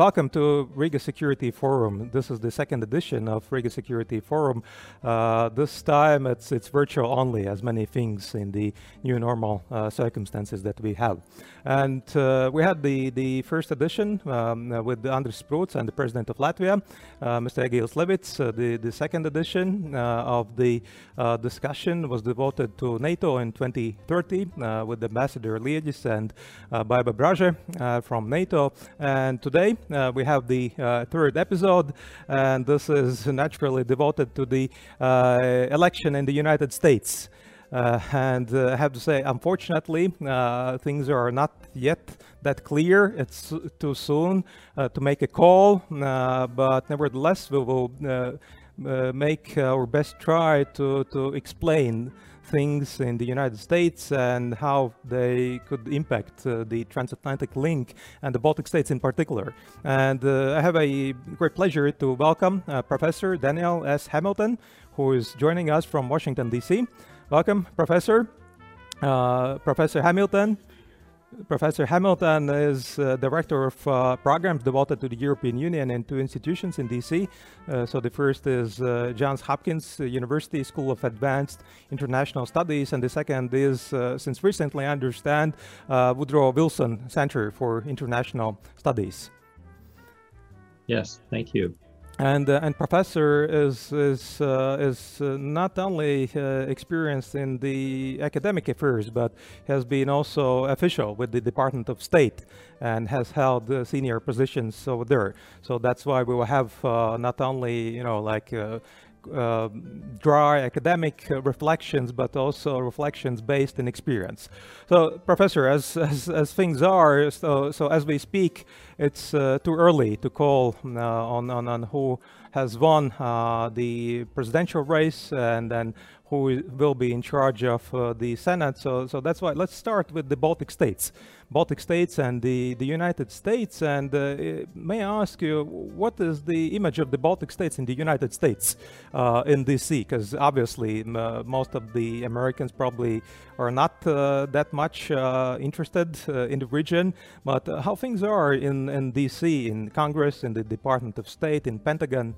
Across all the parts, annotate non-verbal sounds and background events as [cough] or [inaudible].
welcome to Riga Security Forum. This is the second edition of Riga Security Forum. Uh, this time it's it's virtual only, as many things in the new normal uh, circumstances that we have. And uh, we had the the first edition um, uh, with Andris Spruds and the president of Latvia, uh, Mr. Egils Levits. the the second edition of the discussion was devoted to NATO in 2030 with Ambassador Liegis and Baiba Braže from NATO. And today uh, we have the uh, third episode, and this is naturally devoted to the uh, election in the United States. Uh, and uh, I have to say, unfortunately, things are not yet that clear. It's too soon to make a call, but nevertheless, we will make our best try to, to explain things in the United States and how they could impact uh, the transatlantic link and the Baltic states in particular. And uh, I have a great pleasure to welcome uh, Professor Daniel S. Hamilton, who is joining us from Washington, D.C. Welcome, Professor. Uh, Professor Hamilton Professor Hamilton is uh, director of uh, programs devoted to the European Union and two institutions in DC. Uh, so the first is uh, Johns Hopkins University School of Advanced International Studies, and the second is, uh, since recently I understand, uh, Woodrow Wilson Center for International Studies. Yes, thank you and uh, and professor is is uh, is uh, not only uh, experienced in the academic affairs but has been also official with the Department of State and has held uh, senior positions over there. So that's why we will have uh, not only you know like uh, dry academic uh, reflections, but also reflections based in experience. So, Professor, as, [laughs] as, as things are, so, so as we speak, it's uh, too early to call uh, on, on, on who has won uh, the presidential race and then who will be in charge of uh, the Senate. So, so that's why let's start with the Baltic states. Baltic states and the, the United States. And uh, may I ask you, what is the image of the Baltic states in the United States uh, in DC? Because obviously, uh, most of the Americans probably are not uh, that much uh, interested in the region. But how things are in, in DC, in Congress, in the Department of State, in Pentagon?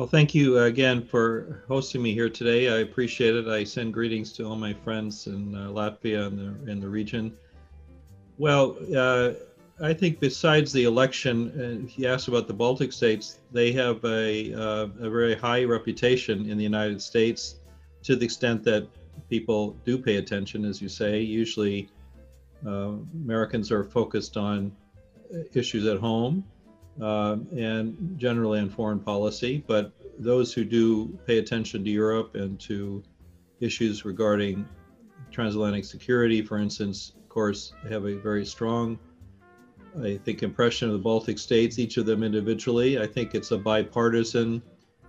Well, thank you again for hosting me here today. I appreciate it. I send greetings to all my friends in uh, Latvia and the, in the region. Well, uh, I think besides the election, uh, he asked about the Baltic states, they have a, uh, a very high reputation in the United States to the extent that people do pay attention, as you say. Usually, uh, Americans are focused on issues at home uh, and generally on foreign policy. But those who do pay attention to Europe and to issues regarding transatlantic security, for instance, of course, have a very strong, I think, impression of the Baltic states, each of them individually. I think it's a bipartisan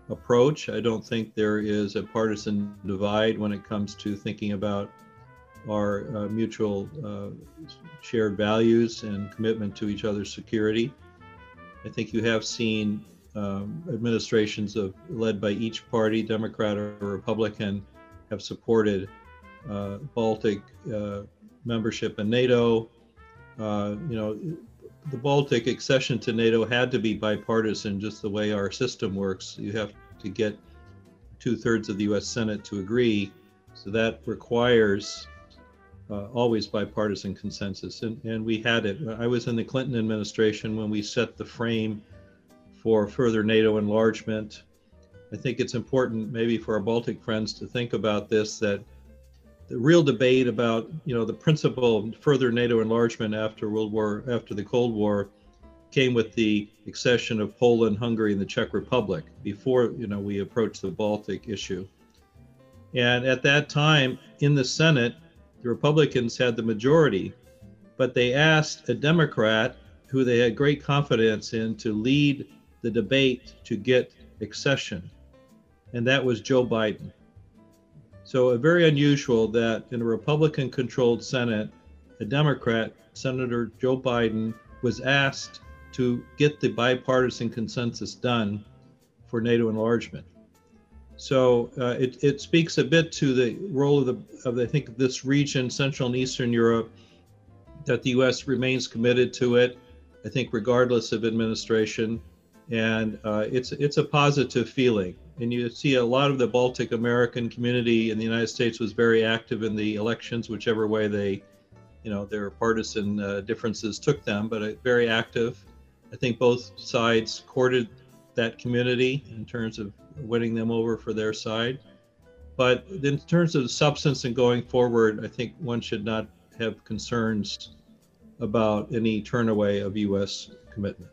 approach. I don't think there is a partisan divide when it comes to thinking about our uh, mutual uh, shared values and commitment to each other's security. I think you have seen um, administrations of led by each party, Democrat or Republican, have supported uh, Baltic uh, membership in NATO. Uh, you know, the Baltic accession to NATO had to be bipartisan, just the way our system works. You have to get two thirds of the U.S. Senate to agree, so that requires uh, always bipartisan consensus, and, and we had it. I was in the Clinton administration when we set the frame for further NATO enlargement. I think it's important, maybe for our Baltic friends, to think about this that the real debate about you know the principle of further NATO enlargement after World War after the Cold War came with the accession of Poland, Hungary, and the Czech Republic before you know we approached the Baltic issue. And at that time in the Senate, the Republicans had the majority, but they asked a Democrat who they had great confidence in to lead the debate to get accession, and that was Joe Biden. So, very unusual that in a Republican controlled Senate, a Democrat, Senator Joe Biden, was asked to get the bipartisan consensus done for NATO enlargement. So uh, it, it speaks a bit to the role of the of I think this region, Central and Eastern Europe, that the U.S. remains committed to it. I think regardless of administration, and uh, it's it's a positive feeling. And you see a lot of the Baltic American community in the United States was very active in the elections, whichever way they, you know, their partisan uh, differences took them, but uh, very active. I think both sides courted that community in terms of winning them over for their side. But in terms of substance and going forward, I think one should not have concerns about any turnaway of U.S. commitment.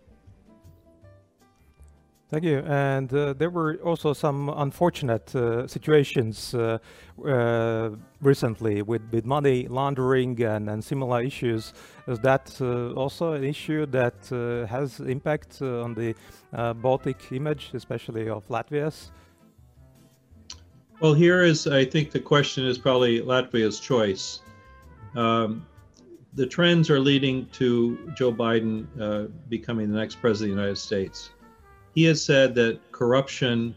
Thank you. And uh, there were also some unfortunate uh, situations uh, uh recently with, with money laundering and, and similar issues. Is that uh, also an issue that uh, has impact on the Baltic image, especially of Latvia's? Well, here is, I think the question is probably Latvia's choice. Um, the trends are leading to Joe Biden becoming the next president of the United States he has said that corruption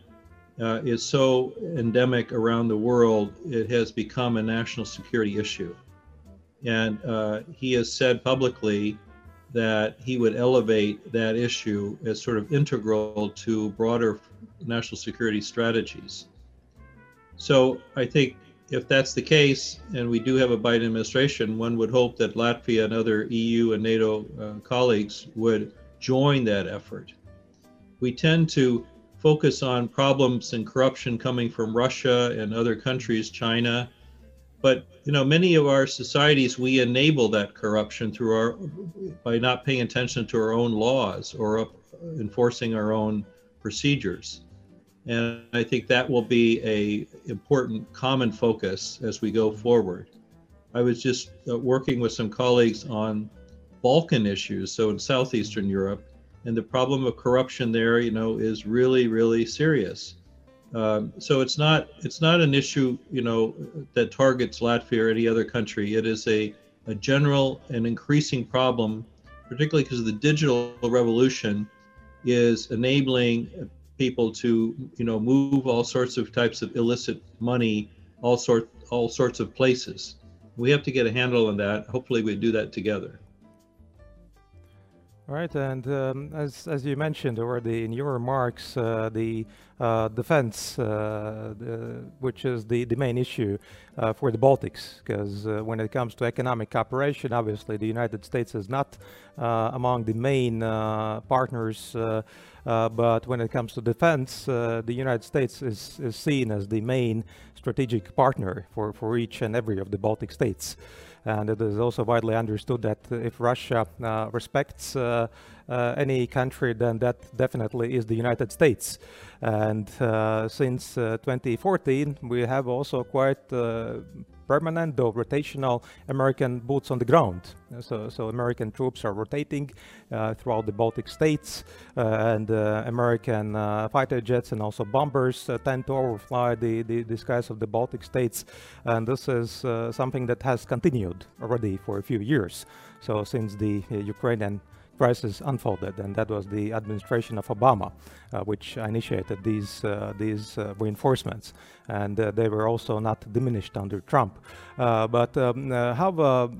uh, is so endemic around the world, it has become a national security issue. And uh, he has said publicly that he would elevate that issue as sort of integral to broader national security strategies. So I think if that's the case, and we do have a Biden administration, one would hope that Latvia and other EU and NATO uh, colleagues would join that effort we tend to focus on problems and corruption coming from Russia and other countries, China. But you know, many of our societies we enable that corruption through our by not paying attention to our own laws or enforcing our own procedures. And I think that will be a important common focus as we go forward. I was just uh, working with some colleagues on Balkan issues, so in southeastern Europe, and the problem of corruption there, you know, is really, really serious. Um, so it's not it's not an issue, you know, that targets Latvia or any other country. It is a a general and increasing problem, particularly because the digital revolution is enabling people to, you know, move all sorts of types of illicit money, all sort all sorts of places. We have to get a handle on that. Hopefully, we do that together. Right, and um, as as you mentioned already in your remarks, uh, the uh, defense, uh, the, which is the, the main issue uh, for the Baltics, because uh, when it comes to economic cooperation, obviously the United States is not uh, among the main partners. but when it comes to defense, the United States is, is seen as the main strategic partner for, for each and every of the Baltic states. And it is also widely understood that if Russia uh, respects uh, uh, any country, then that definitely is the United States. And since 2014, we have also quite permanent, though rotational American boots on the ground. So, so American troops are rotating uh, throughout the Baltic states, uh, and uh, American fighter jets and also bombers tend to overfly the, the, the, skies of the Baltic states. And this is something that has continued already for a few years. So since the Ukrainian crisis unfolded, and that was the administration of Obama, uh, which initiated these uh, these uh, reinforcements, and they were also not diminished under Trump. But um, how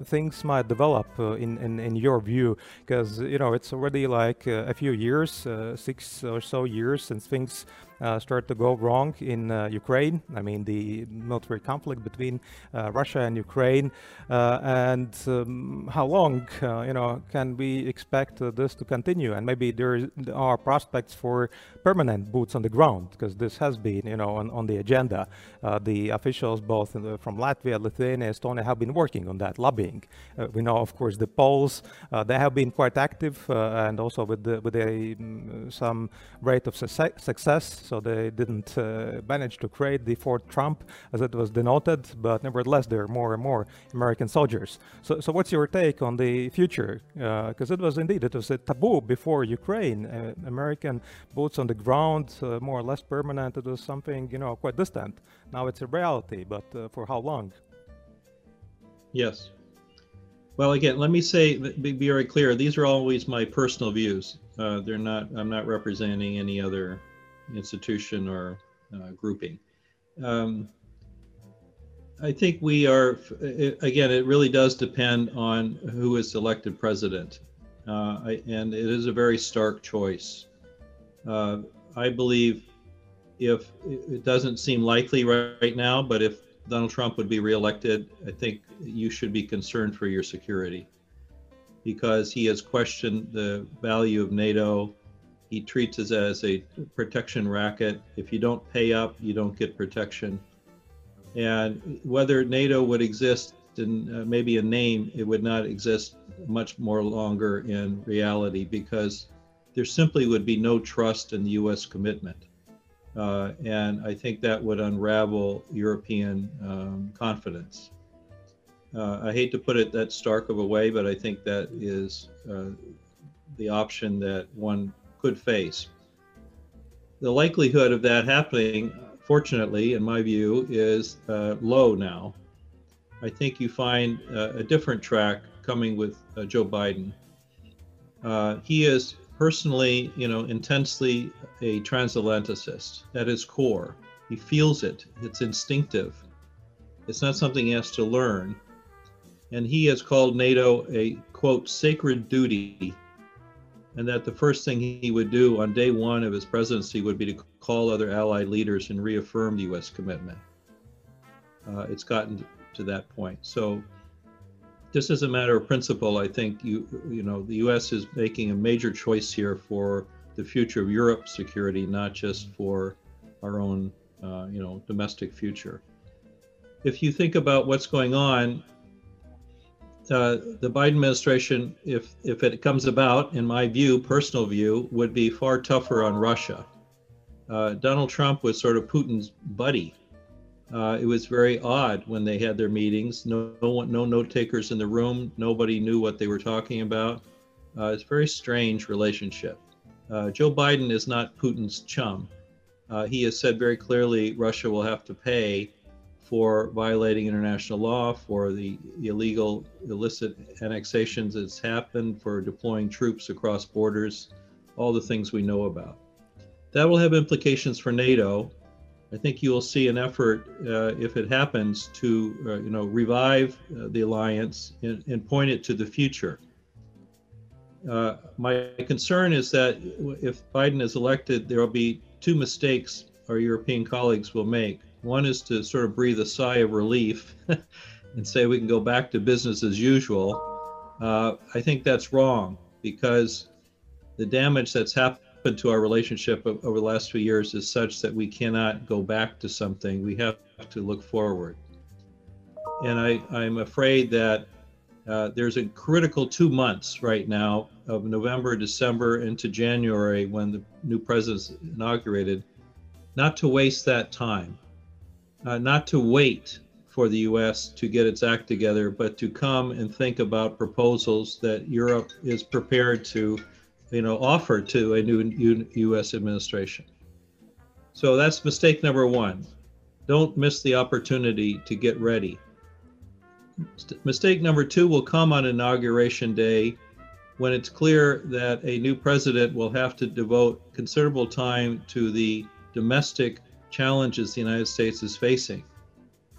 things might develop in, in, in your view, because you know it's already like a few years, six or so years since things uh, start to go wrong in uh, Ukraine. I mean, the military conflict between uh, Russia and Ukraine, and um, how long, you know, can we expect this to continue? And maybe there are prospects for permanent boots on the ground, because this has been, you know, on, on the agenda. the officials, both the, from Latvia, Lithuania, Estonia, have been working on that, lobbying. we know, of course, the Poles, they have been quite active, and also with the, with a, um, some rate of success so they didn't uh, manage to create the Fort Trump as it was denoted, but nevertheless, there are more and more American soldiers. So, so what's your take on the future? Because uh, it was indeed, it was a taboo before Ukraine. Uh, American boots on the ground, uh, more or less permanent, it was something, you know, quite distant. Now it's a reality, but uh, for how long? Yes. Well, again, let me say, be very clear. These are always my personal views. Uh, they're not. I'm not representing any other institution or uh, grouping. Um, I think we are, again, it really does depend on who is elected president. Uh, I, and it is a very stark choice. Uh, I believe if it doesn't seem likely right, right now, but if Donald Trump would be reelected, I think you should be concerned for your security because he has questioned the value of NATO. He treats it as a protection racket. If you don't pay up, you don't get protection. And whether NATO would exist in uh, maybe a name, it would not exist much more longer in reality because there simply would be no trust in the US commitment. Uh, and I think that would unravel European um, confidence. Uh, I hate to put it that stark of a way, but I think that is uh, the option that one could face. The likelihood of that happening, fortunately, in my view, is uh, low now. I think you find uh, a different track coming with uh, Joe Biden. he is personally, you know, intensely a transatlanticist at his core. He feels it, it's instinctive. It's not something he has to learn. And he has called NATO a quote, sacred duty. And that the first thing he would do on day one of his presidency would be to call other allied leaders and reaffirm the US commitment. Uh, it's gotten to that point. So just as a matter of principle, I think you you know the U.S. is making a major choice here for the future of Europe's security, not just for our own uh, you know domestic future. If you think about what's going on, uh, the Biden administration, if if it comes about, in my view, personal view, would be far tougher on Russia. Uh, Donald Trump was sort of Putin's buddy uh, it was very odd when they had their meetings. No, no, one, no note takers in the room. Nobody knew what they were talking about. Uh, it's a very strange relationship. Uh, Joe Biden is not Putin's chum. Uh, he has said very clearly Russia will have to pay for violating international law, for the illegal, illicit annexations that's happened, for deploying troops across borders, all the things we know about. That will have implications for NATO I think you will see an effort, uh, if it happens, to uh, you know revive uh, the alliance and, and, point it to the future. Uh, my concern is that if Biden is elected, there will be two mistakes our European colleagues will make. One is to sort of breathe a sigh of relief [laughs] and say we can go back to business as usual. Uh, I think that's wrong because the damage that's happened to our relationship over the last few years is such that we cannot go back to something. We have to look forward. And I, I'm afraid that uh, there's a critical two months right now of November, December into January when the new president's inaugurated, not to waste that time, uh, not to wait for the US to get its act together, but to come and think about proposals that Europe is prepared to you know, offered to a new U.S. administration. So that's mistake number one. Don't miss the opportunity to get ready. Mistake number two will come on inauguration day when it's clear that a new president will have to devote considerable time to the domestic challenges the United States is facing.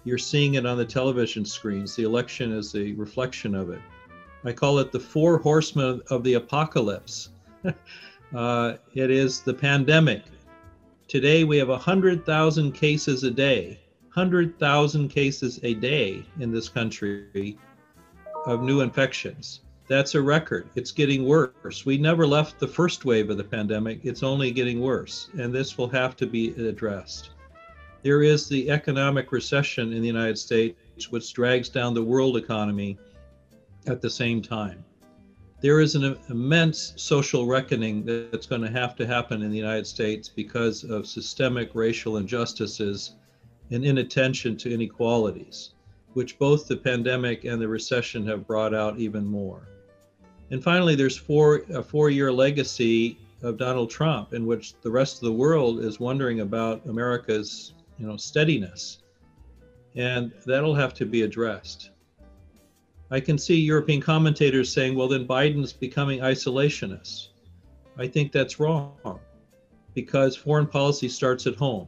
You're seeing it on the television screens. The election is a reflection of it. I call it the four horsemen of the apocalypse. [laughs] uh, it is the pandemic. Today we have 100,000 cases a day, 100,000 cases a day in this country of new infections. That's a record. It's getting worse. We never left the first wave of the pandemic. It's only getting worse, and this will have to be addressed. There is the economic recession in the United States, which drags down the world economy at the same time there is an immense social reckoning that's going to have to happen in the United States because of systemic racial injustices and inattention to inequalities, which both the pandemic and the recession have brought out even more. And finally, there's four, a four year legacy of Donald Trump in which the rest of the world is wondering about America's you know, steadiness. And that'll have to be addressed. I can see European commentators saying, well, then Biden's becoming isolationist. I think that's wrong because foreign policy starts at home.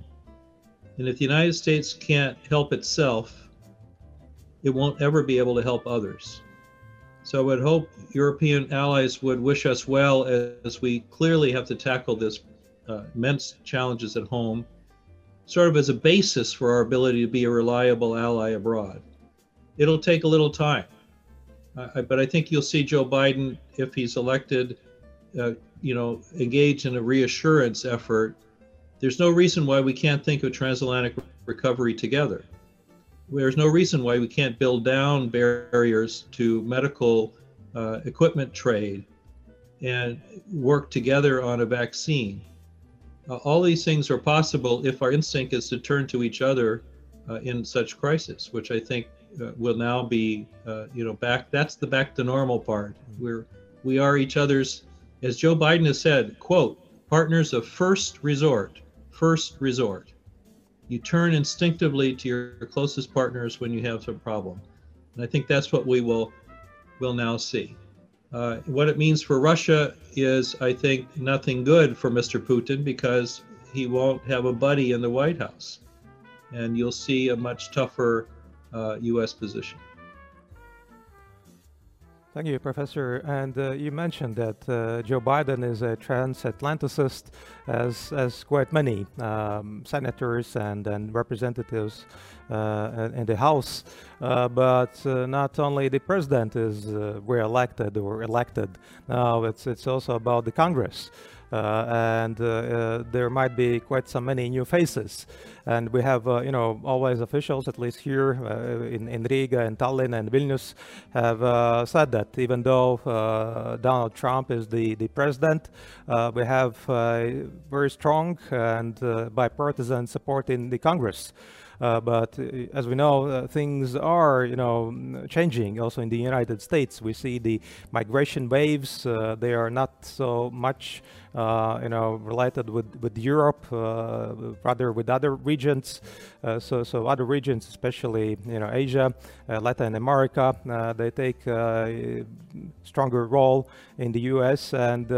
And if the United States can't help itself, it won't ever be able to help others. So I would hope European allies would wish us well as we clearly have to tackle this uh, immense challenges at home, sort of as a basis for our ability to be a reliable ally abroad. It'll take a little time, uh, but I think you'll see Joe Biden, if he's elected, uh, you know, engage in a reassurance effort. There's no reason why we can't think of transatlantic recovery together. There's no reason why we can't build down barriers to medical uh, equipment trade and work together on a vaccine. Uh, all these things are possible if our instinct is to turn to each other uh, in such crisis, which I think uh, will now be, uh, you know, back. That's the back to normal part. We're we are each other's, as Joe Biden has said, quote, partners of first resort. First resort. You turn instinctively to your closest partners when you have some problem, and I think that's what we will will now see. Uh, what it means for Russia is, I think, nothing good for Mr. Putin because he won't have a buddy in the White House. And you'll see a much tougher uh, U.S. position. Thank you, Professor. And uh, you mentioned that uh, Joe Biden is a transatlanticist, as, as quite many um, senators and, and representatives uh, in the House. Uh, but uh, not only the president is uh, re-elected or elected. Now it's it's also about the Congress. Uh, and uh, there might be quite so many new faces. And we have, you know, always officials, at least here in, in Riga and Tallinn and Vilnius, have said that even though Donald Trump is the, the president, we have very strong and bipartisan support in the Congress. Uh, but uh, as we know, uh, things are, you know, changing. Also in the United States, we see the migration waves. they are not so much uh, Uh, you know, related with, with Europe, uh, rather with other regions. Uh, so, so other regions, especially, you know, Asia, uh, Latin America, uh, they take a stronger role in the U.S. And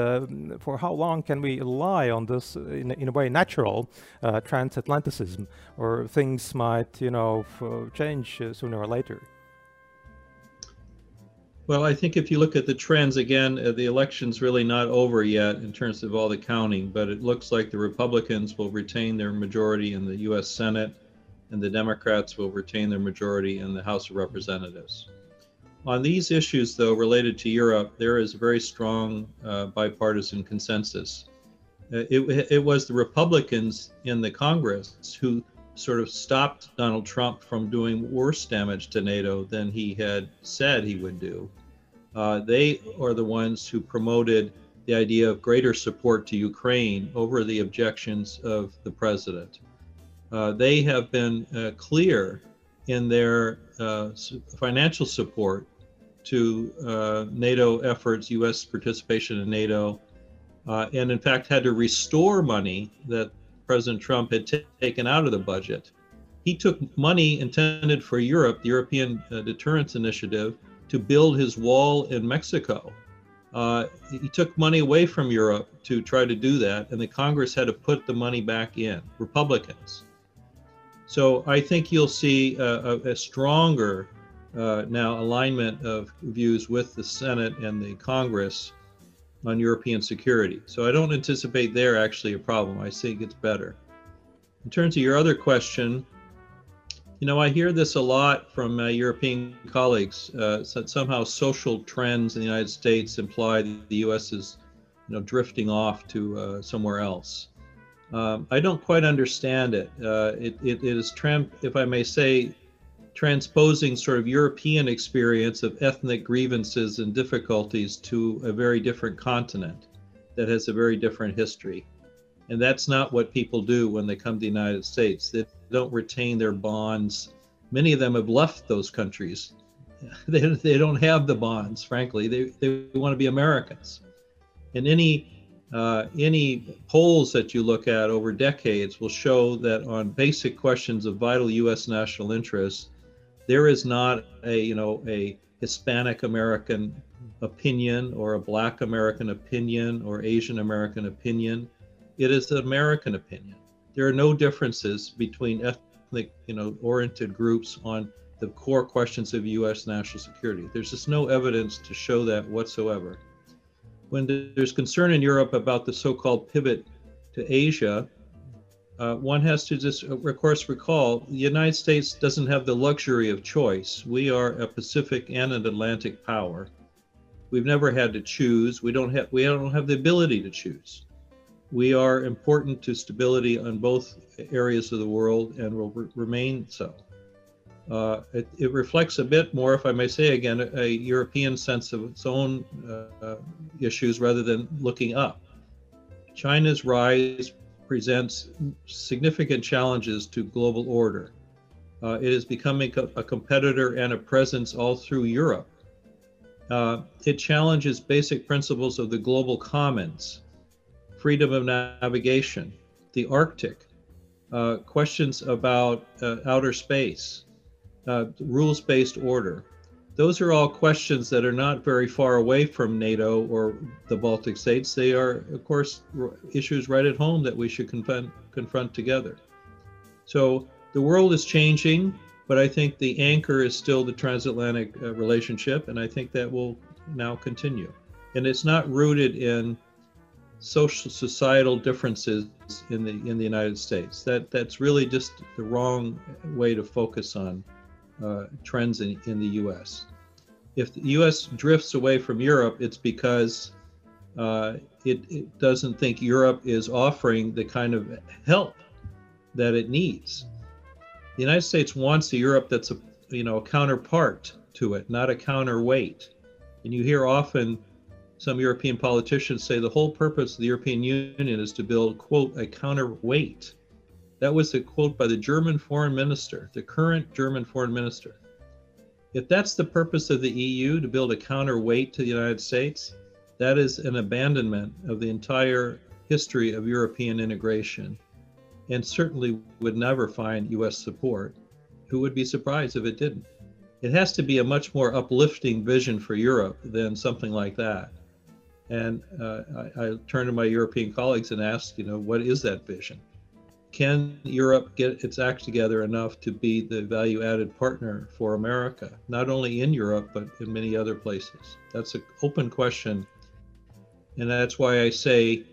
for how long can we rely on this, in, in a way, natural transatlanticism, or things might, you know, change sooner or later? Well, I think if you look at the trends again, uh, the election's really not over yet in terms of all the counting, but it looks like the Republicans will retain their majority in the U.S. Senate and the Democrats will retain their majority in the House of Representatives. On these issues, though, related to Europe, there is a very strong uh, bipartisan consensus. Uh, it, it was the Republicans in the Congress who sort of stopped Donald Trump from doing worse damage to NATO than he had said he would do. Uh, they are the ones who promoted the idea of greater support to Ukraine over the objections of the president. Uh, they have been uh, clear in their uh, financial support to uh, NATO efforts, U.S. participation in NATO, uh, and in fact had to restore money that President Trump had t- taken out of the budget. He took money intended for Europe, the European uh, Deterrence Initiative, to build his wall in Mexico. Uh, he took money away from Europe to try to do that, and the Congress had to put the money back in, Republicans. So I think you'll see a, a, stronger uh, now alignment of views with the Senate and the Congress on European security. So I don't anticipate there actually a problem. I think it's better. In terms of your other question, you know, I hear this a lot from my European colleagues uh, that somehow social trends in the United States imply that the U.S. is, you know, drifting off to uh, somewhere else. Um, I don't quite understand it. Uh, it, it, it is, tram- if I may say, transposing sort of European experience of ethnic grievances and difficulties to a very different continent that has a very different history. And that's not what people do when they come to the United States. They don't retain their bonds. Many of them have left those countries. [laughs] They, they don't have the bonds, frankly. They, they want to be Americans. And any uh, any polls that you look at over decades will show that on basic questions of vital U.S. national interest, there is not a you know a Hispanic American opinion or a Black American opinion or Asian American opinion. It is an American opinion. There are no differences between ethnic you know oriented groups on the core questions of U.S. national security. There's just no evidence to show that whatsoever. When there's concern in Europe about the so called pivot to Asia, uh, one has to just, of course, recall the United States doesn't have the luxury of choice. We are a Pacific and an Atlantic power. We've never had to choose. We don't have we don't have the ability to choose. We are important to stability on both areas of the world and will re- remain so. Uh, it, it, reflects a bit more, if I may say again, a, a European sense of its own uh, issues rather than looking up. China's rise presents significant challenges to global order. Uh, it is becoming a, competitor and a presence all through Europe. Uh, it challenges basic principles of the global commons, freedom of navigation, the Arctic, uh, questions about uh, outer space, uh, rules based order. Those are all questions that are not very far away from NATO or the Baltic states. They are, of course, issues right at home that we should confront, confront together. So the world is changing, but I think the anchor is still the transatlantic uh, relationship, and I think that will now continue. And it's not rooted in social societal differences in the in the United States. That that's really just the wrong way to focus on uh, trends in, in the US. If the US drifts away from Europe, it's because uh, it, it doesn't think Europe is offering the kind of help that it needs. The United States wants a Europe that's a you know a counterpart to it, not a counterweight. And you hear often some European politicians say the whole purpose of the European Union is to build, quote, a counterweight that was a quote by the German foreign minister, the current German foreign minister. If that's the purpose of the EU to build a counterweight to the United States, that is an abandonment of the entire history of European integration and certainly would never find US support. Who would be surprised if it didn't? It has to be a much more uplifting vision for Europe than something like that. And uh, I, I turned to my European colleagues and asked, you know, what is that vision? Can Europe get its act together enough to be the value added partner for America, not only in Europe, but in many other places? That's an open question. And that's why I say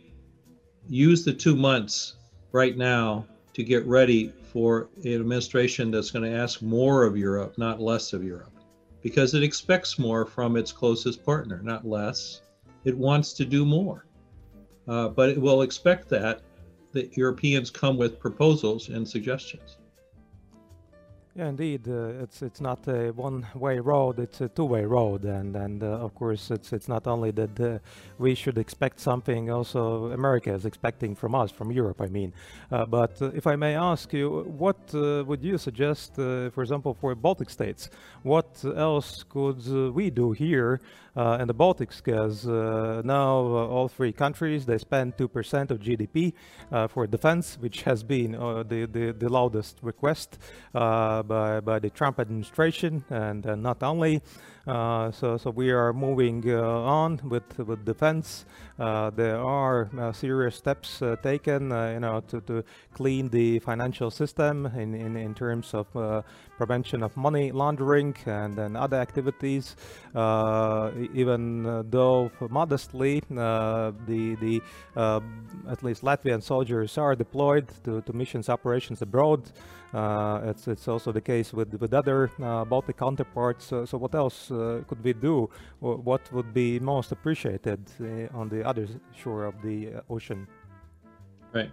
use the two months right now to get ready for an administration that's going to ask more of Europe, not less of Europe, because it expects more from its closest partner, not less. It wants to do more. Uh, but it will expect that the Europeans come with proposals and suggestions. Yeah, indeed, uh, it's it's not a one-way road; it's a two-way road, and and uh, of course, it's it's not only that uh, we should expect something, also America is expecting from us, from Europe, I mean. Uh, but uh, if I may ask you, what uh, would you suggest, for example, for Baltic states? What else could we do here uh, in the Baltics because uh, now uh, all three countries they spend 2% of GDP for defense, which has been the, the, the loudest request by, by the Trump administration and not only. Uh, so, so we are moving uh, on with with defense. Uh, there are uh, serious steps uh, taken, uh, you know, to, to clean the financial system in in, in terms of prevention of money laundering and, and other activities. even though modestly, the the at least Latvian soldiers are deployed to, to missions operations abroad. Uh, it's it's also the case with with other uh, Baltic counterparts. so what else uh, could we do? What would be most appreciated on the other shore of the ocean? Right.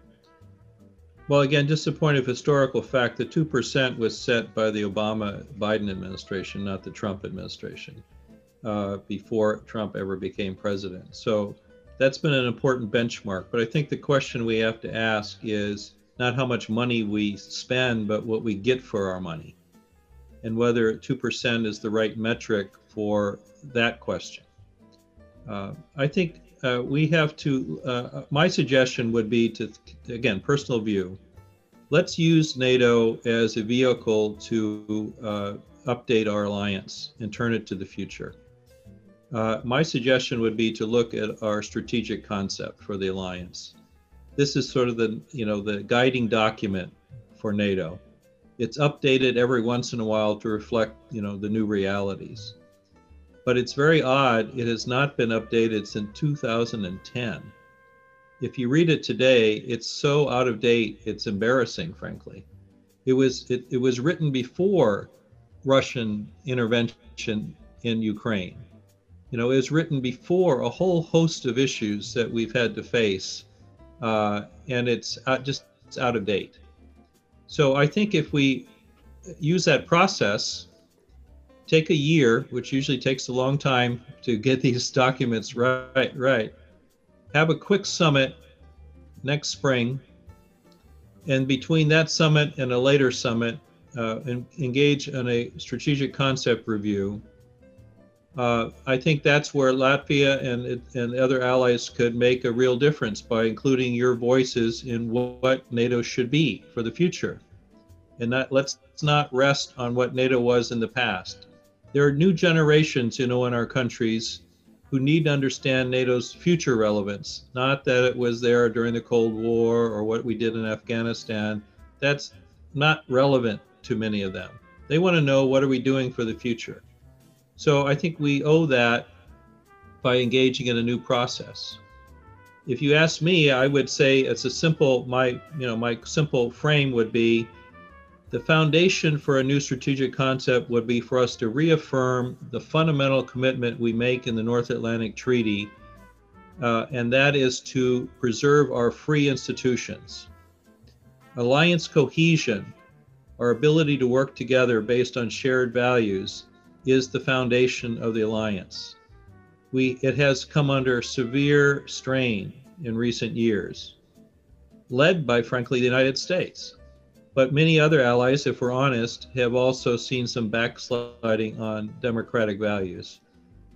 Well, again, just a point of historical fact: the two percent was set by the Obama Biden administration, not the Trump administration, uh, before Trump ever became president. So that's been an important benchmark. But I think the question we have to ask is not how much money we spend, but what we get for our money, and whether 2% is the right metric for that question. Uh, I think uh, we have to, uh, my suggestion would be to, again, personal view, let's use NATO as a vehicle to uh, update our alliance and turn it to the future. Uh, my suggestion would be to look at our strategic concept for the alliance this is sort of the you know the guiding document for NATO. It's updated every once in a while to reflect, you know, the new realities. But it's very odd, it has not been updated since 2010. If you read it today, it's so out of date, it's embarrassing, frankly. It was it, it was written before Russian intervention in Ukraine. You know, it was written before a whole host of issues that we've had to face, uh, and it's out, just it's out of date. So I think if we use that process, take a year, which usually takes a long time to get [laughs] these documents right, right. Have a quick summit next spring, and between that summit and a later summit, uh, engage in a strategic concept review. Uh, I think that's where Latvia and, and other allies could make a real difference by including your voices in what NATO should be for the future. And not, let's not rest on what NATO was in the past. There are new generations, you know, in our countries who need to understand NATO's future relevance, not that it was there during the Cold War or what we did in Afghanistan. That's not relevant to many of them. They want to know what are we doing for the future. So I think we owe that by engaging in a new process. If you ask me, I would say it's a simple my you know my simple frame would be the foundation for a new strategic concept would be for us to reaffirm the fundamental commitment we make in the North Atlantic Treaty, uh, and that is to preserve our free institutions. Alliance cohesion our ability to work together based on shared values is the foundation of the alliance. We, it has come under severe strain in recent years, led by, frankly, the United States. But many other allies, if we're honest, have also seen some backsliding on democratic values.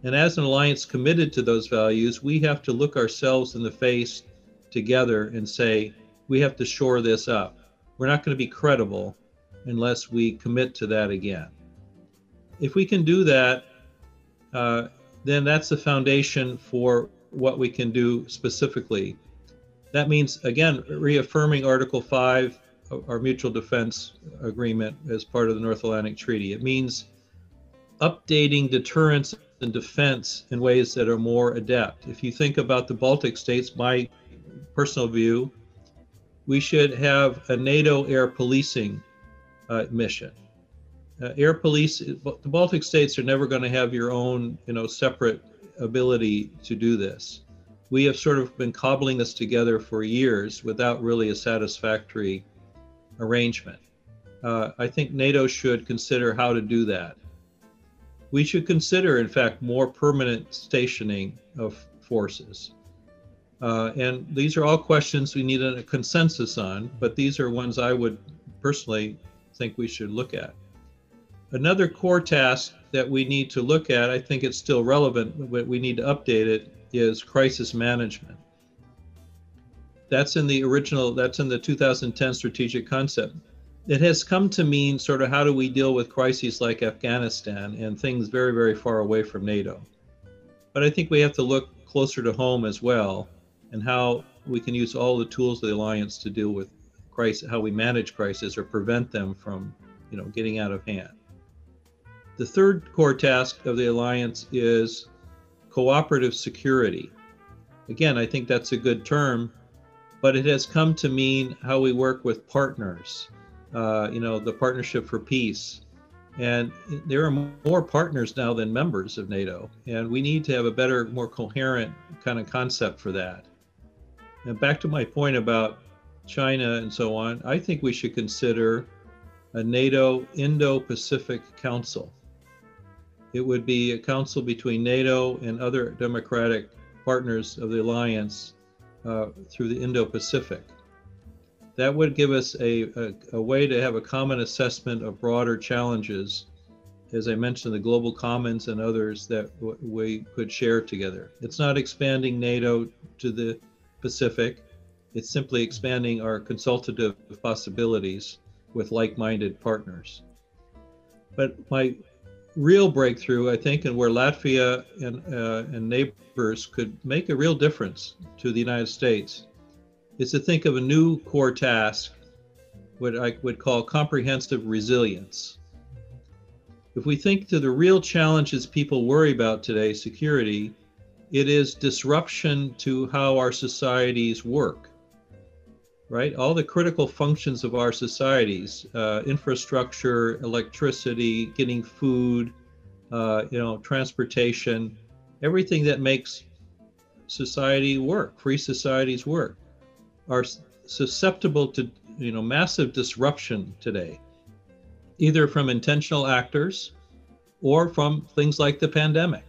And as an alliance committed to those values, we have to look ourselves in the face together and say, we have to shore this up. We're not going to be credible unless we commit to that again. If we can do that, uh, then that's the foundation for what we can do specifically. That means, again, reaffirming Article 5, our mutual defense agreement as part of the North Atlantic Treaty. It means updating deterrence and defense in ways that are more adept. If you think about the Baltic states, my personal view, we should have a NATO air policing uh, mission. Uh, air police, the Baltic states are never going to have your own, you know, separate ability to do this. We have sort of been cobbling this together for years without really a satisfactory arrangement. Uh, I think NATO should consider how to do that. We should consider, in fact, more permanent stationing of forces. Uh, and these are all questions we need a consensus on, but these are ones I would personally think we should look at. Another core task that we need to look at, I think it's still relevant, but we need to update it, is crisis management. That's in the original, that's in the 2010 strategic concept. It has come to mean sort of how do we deal with crises like Afghanistan and things very, very far away from NATO. But I think we have to look closer to home as well and how we can use all the tools of the alliance to deal with crisis, how we manage crises or prevent them from, you know, getting out of hand. The third core task of the alliance is cooperative security. Again, I think that's a good term, but it has come to mean how we work with partners. Uh, you know, the partnership for peace. And there are more partners now than members of NATO, and we need to have a better, more coherent kind of concept for that. And back to my point about China, and so on, I think we should consider a NATO Indo Pacific Council. It would be a council between NATO and other democratic partners of the alliance uh, through the Indo Pacific. That would give us a, a, a, way to have a common assessment of broader challenges, as I mentioned, the global commons and others that we could share together. It's not expanding NATO to the Pacific, it's simply expanding our consultative possibilities with like-minded partners. But my real breakthrough, I think, and where Latvia and, uh, and neighbors could make a real difference to the United States is to think of a new core task what I would call comprehensive resilience. If we think to the real challenges people worry about today, security, it is disruption to how our societies work right? All the critical functions of our societies, uh, infrastructure, electricity, getting food, uh, you know, transportation, everything that makes society work, free societies work, are susceptible to, you know, massive disruption today, either from intentional actors or from things like the pandemic.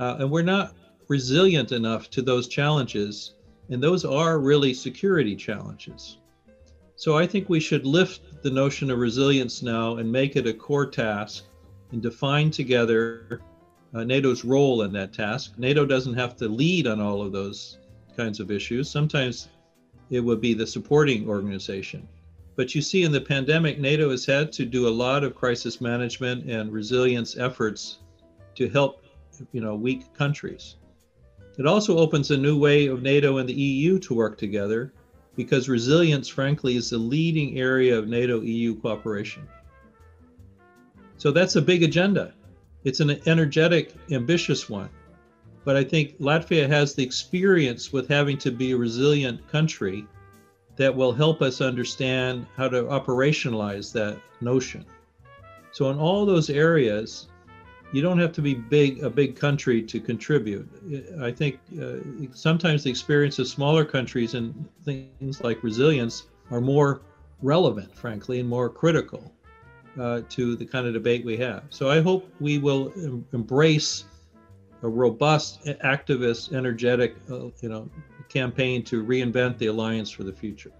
Uh, and we're not resilient enough to those challenges and those are really security challenges. So I think we should lift the notion of resilience now and make it a core task and define together uh, NATO's role in that task. NATO doesn't have to lead on all of those kinds of issues. Sometimes it would be the supporting organization. But you see, in the pandemic, NATO has had to do a lot of crisis management and resilience efforts to help, you know, weak countries. It also opens a new way of NATO and the EU to work together because resilience, frankly, is the leading area of NATO EU cooperation. So that's a big agenda. It's an energetic, ambitious one. But I think Latvia has the experience with having to be a resilient country that will help us understand how to operationalize that notion. So, in all those areas, you don't have to be big a big country to contribute. I think uh, sometimes the experience of smaller countries and things like resilience are more relevant, frankly, and more critical uh, to the kind of debate we have. So I hope we will em- embrace a robust, activist, energetic, uh, you know, campaign to reinvent the alliance for the future.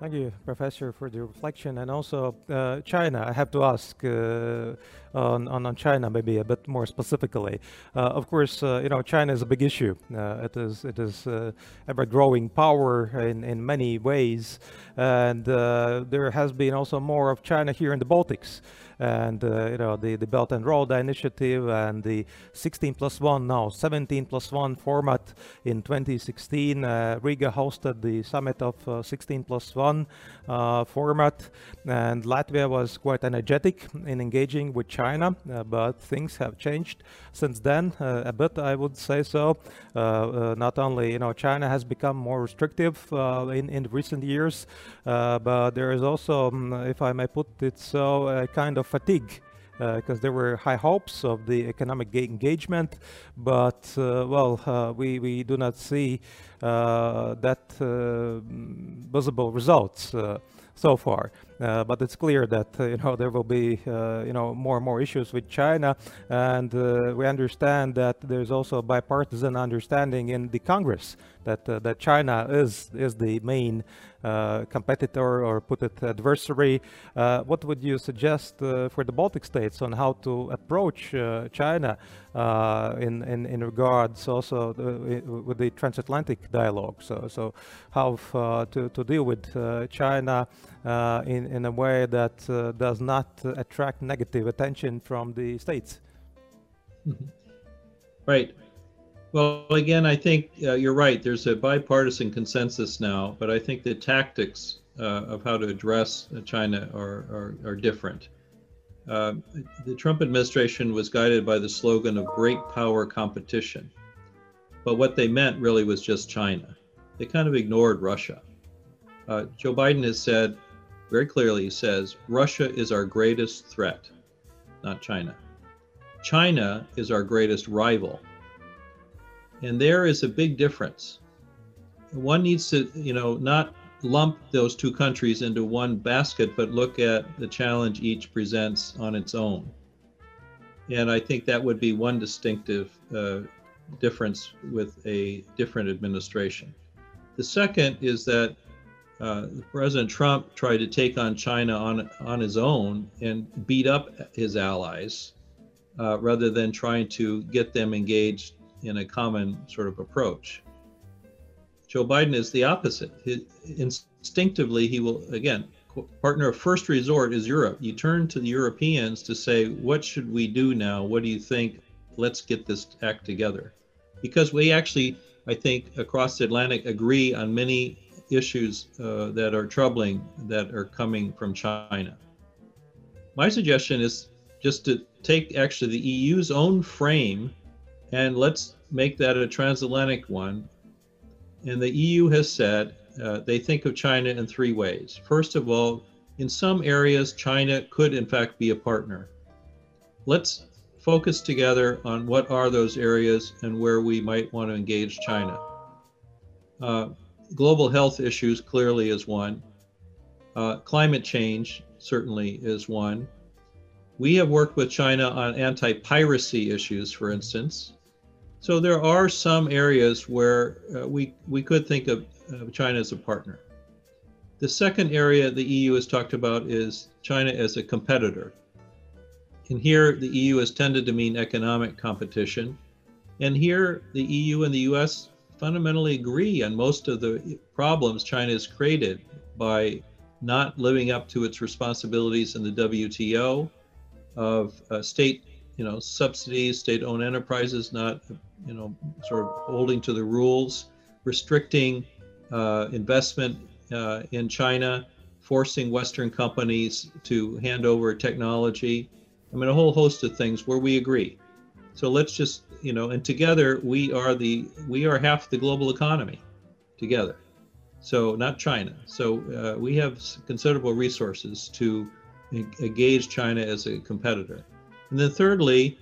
Thank you, Professor, for the reflection. And also, uh, China, I have to ask uh, on, on, China maybe a bit more specifically. Uh, of course, uh, you know, China is a big issue. Uh, it is, it is uh, ever growing power in, in many ways. And there has been also more of China here in the Baltics and uh, you know the, the Belt and Road Initiative and the 16 plus 1 now 17 plus 1 format in 2016 uh, Riga hosted the summit of uh, 16 plus 1 uh, format. And Latvia was quite energetic in engaging with China uh, but things have changed since then uh, a bit I would say so. Not only you know China has become more restrictive in, in recent years but there is also um, if I may put it so a kind of fatigue because uh, there were high hopes of the economic engagement, but uh, well, uh, we, we do not see uh, that uh, visible results uh, so far. Uh, but it's clear that uh, you know there will be uh, you know more and more issues with China, and we understand that there's also a bipartisan understanding in the Congress that that China is is the main uh, competitor or put it adversary. Uh, what would you suggest uh, for the Baltic states on how to approach China in, in, in regards also with the transatlantic dialogue? So, so how to, to deal with China in, in a way that does not attract negative attention from the states? Mm-hmm. Right. Well, again, I think uh, you're right. There's a bipartisan consensus now, but I think the tactics uh, of how to address uh, China are, are, are different. Uh, the Trump administration was guided by the slogan of great power competition. But what they meant really was just China. They kind of ignored Russia. Uh, Joe Biden has said very clearly, he says, Russia is our greatest threat, not China. China is our greatest rival, and there is a big difference. One needs to, you know, not lump those two countries into one basket, but look at the challenge each presents on its own. And I think that would be one distinctive uh, difference with a different administration. The second is that uh, President Trump tried to take on China on on his own and beat up his allies, uh, rather than trying to get them engaged in a common sort of approach. Joe Biden is the opposite. He, instinctively, he will, again, partner of first resort is Europe. You turn to the Europeans to say, what should we do now? What do you think? Let's get this act together. Because we actually, I think, across the Atlantic agree on many issues uh, that are troubling that are coming from China. My suggestion is just to take actually the EU's own frame and let's make that a transatlantic one. And the EU has said uh, they think of China in three ways. First of all, in some areas, China could in fact be a partner. Let's focus together on what are those areas and where we might want to engage China. Uh, global health issues clearly is one. Uh, climate change certainly is one. We have worked with China on anti piracy issues, for instance. So there are some areas where uh, we, we could think of China as a partner. The second area the EU has talked about is China as a competitor. And here the EU has tended to mean economic competition. And here the EU and the US fundamentally agree on most of the problems China has created by not living up to its responsibilities in the WTO, of uh, state, you know, subsidies, state-owned enterprises not, you know, sort of holding to the rules, restricting uh, investment uh, in China, forcing Western companies to hand over technology. I mean, a whole host of things where we agree. So let's just, you know, and together we are the we are half the global economy, together. So not China. So uh, we have considerable resources to engage China as a competitor. And then thirdly,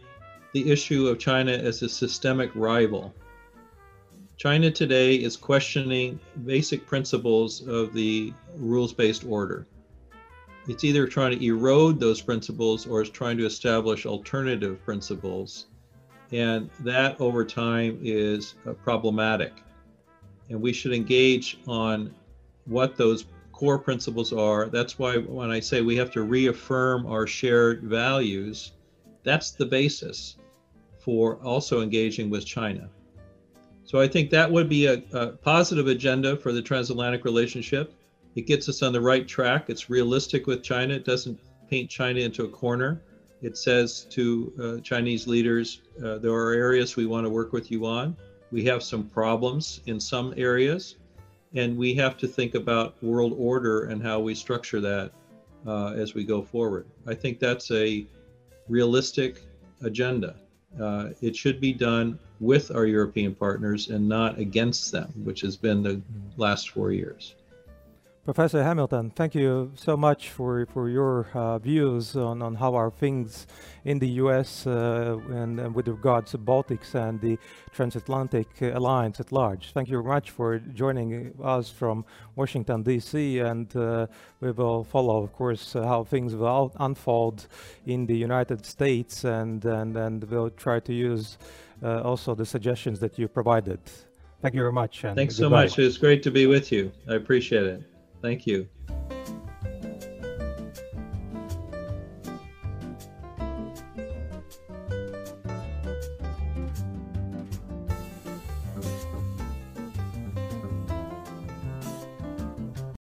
the issue of China as a systemic rival. China today is questioning basic principles of the rules based order. It's either trying to erode those principles or it's trying to establish alternative principles. And that over time is uh, problematic. And we should engage on what those core principles are. That's why when I say we have to reaffirm our shared values, that's the basis for also engaging with China. So I think that would be a, a, positive agenda for the transatlantic relationship. It gets us on the right track. It's realistic with China. It doesn't paint China into a corner. It says to uh, Chinese leaders, uh, there are areas we want to work with you on. We have some problems in some areas, and we have to think about world order and how we structure that uh, as we go forward. I think that's a realistic agenda. Uh, it should be done with our European partners and not against them, which has been the last four years. Professor Hamilton, thank you so much for, for your uh, views on, on how are things in the US uh, and, and, with regards to Baltics and the transatlantic alliance at large. Thank you very much for joining us from Washington, D.C. And uh, we will follow, of course, how things will unfold in the United States and, and, and we'll try to use uh, also the suggestions that you provided. Thank you very much. Thanks goodbye. so much. It's great to be with you. I appreciate it. Thank you.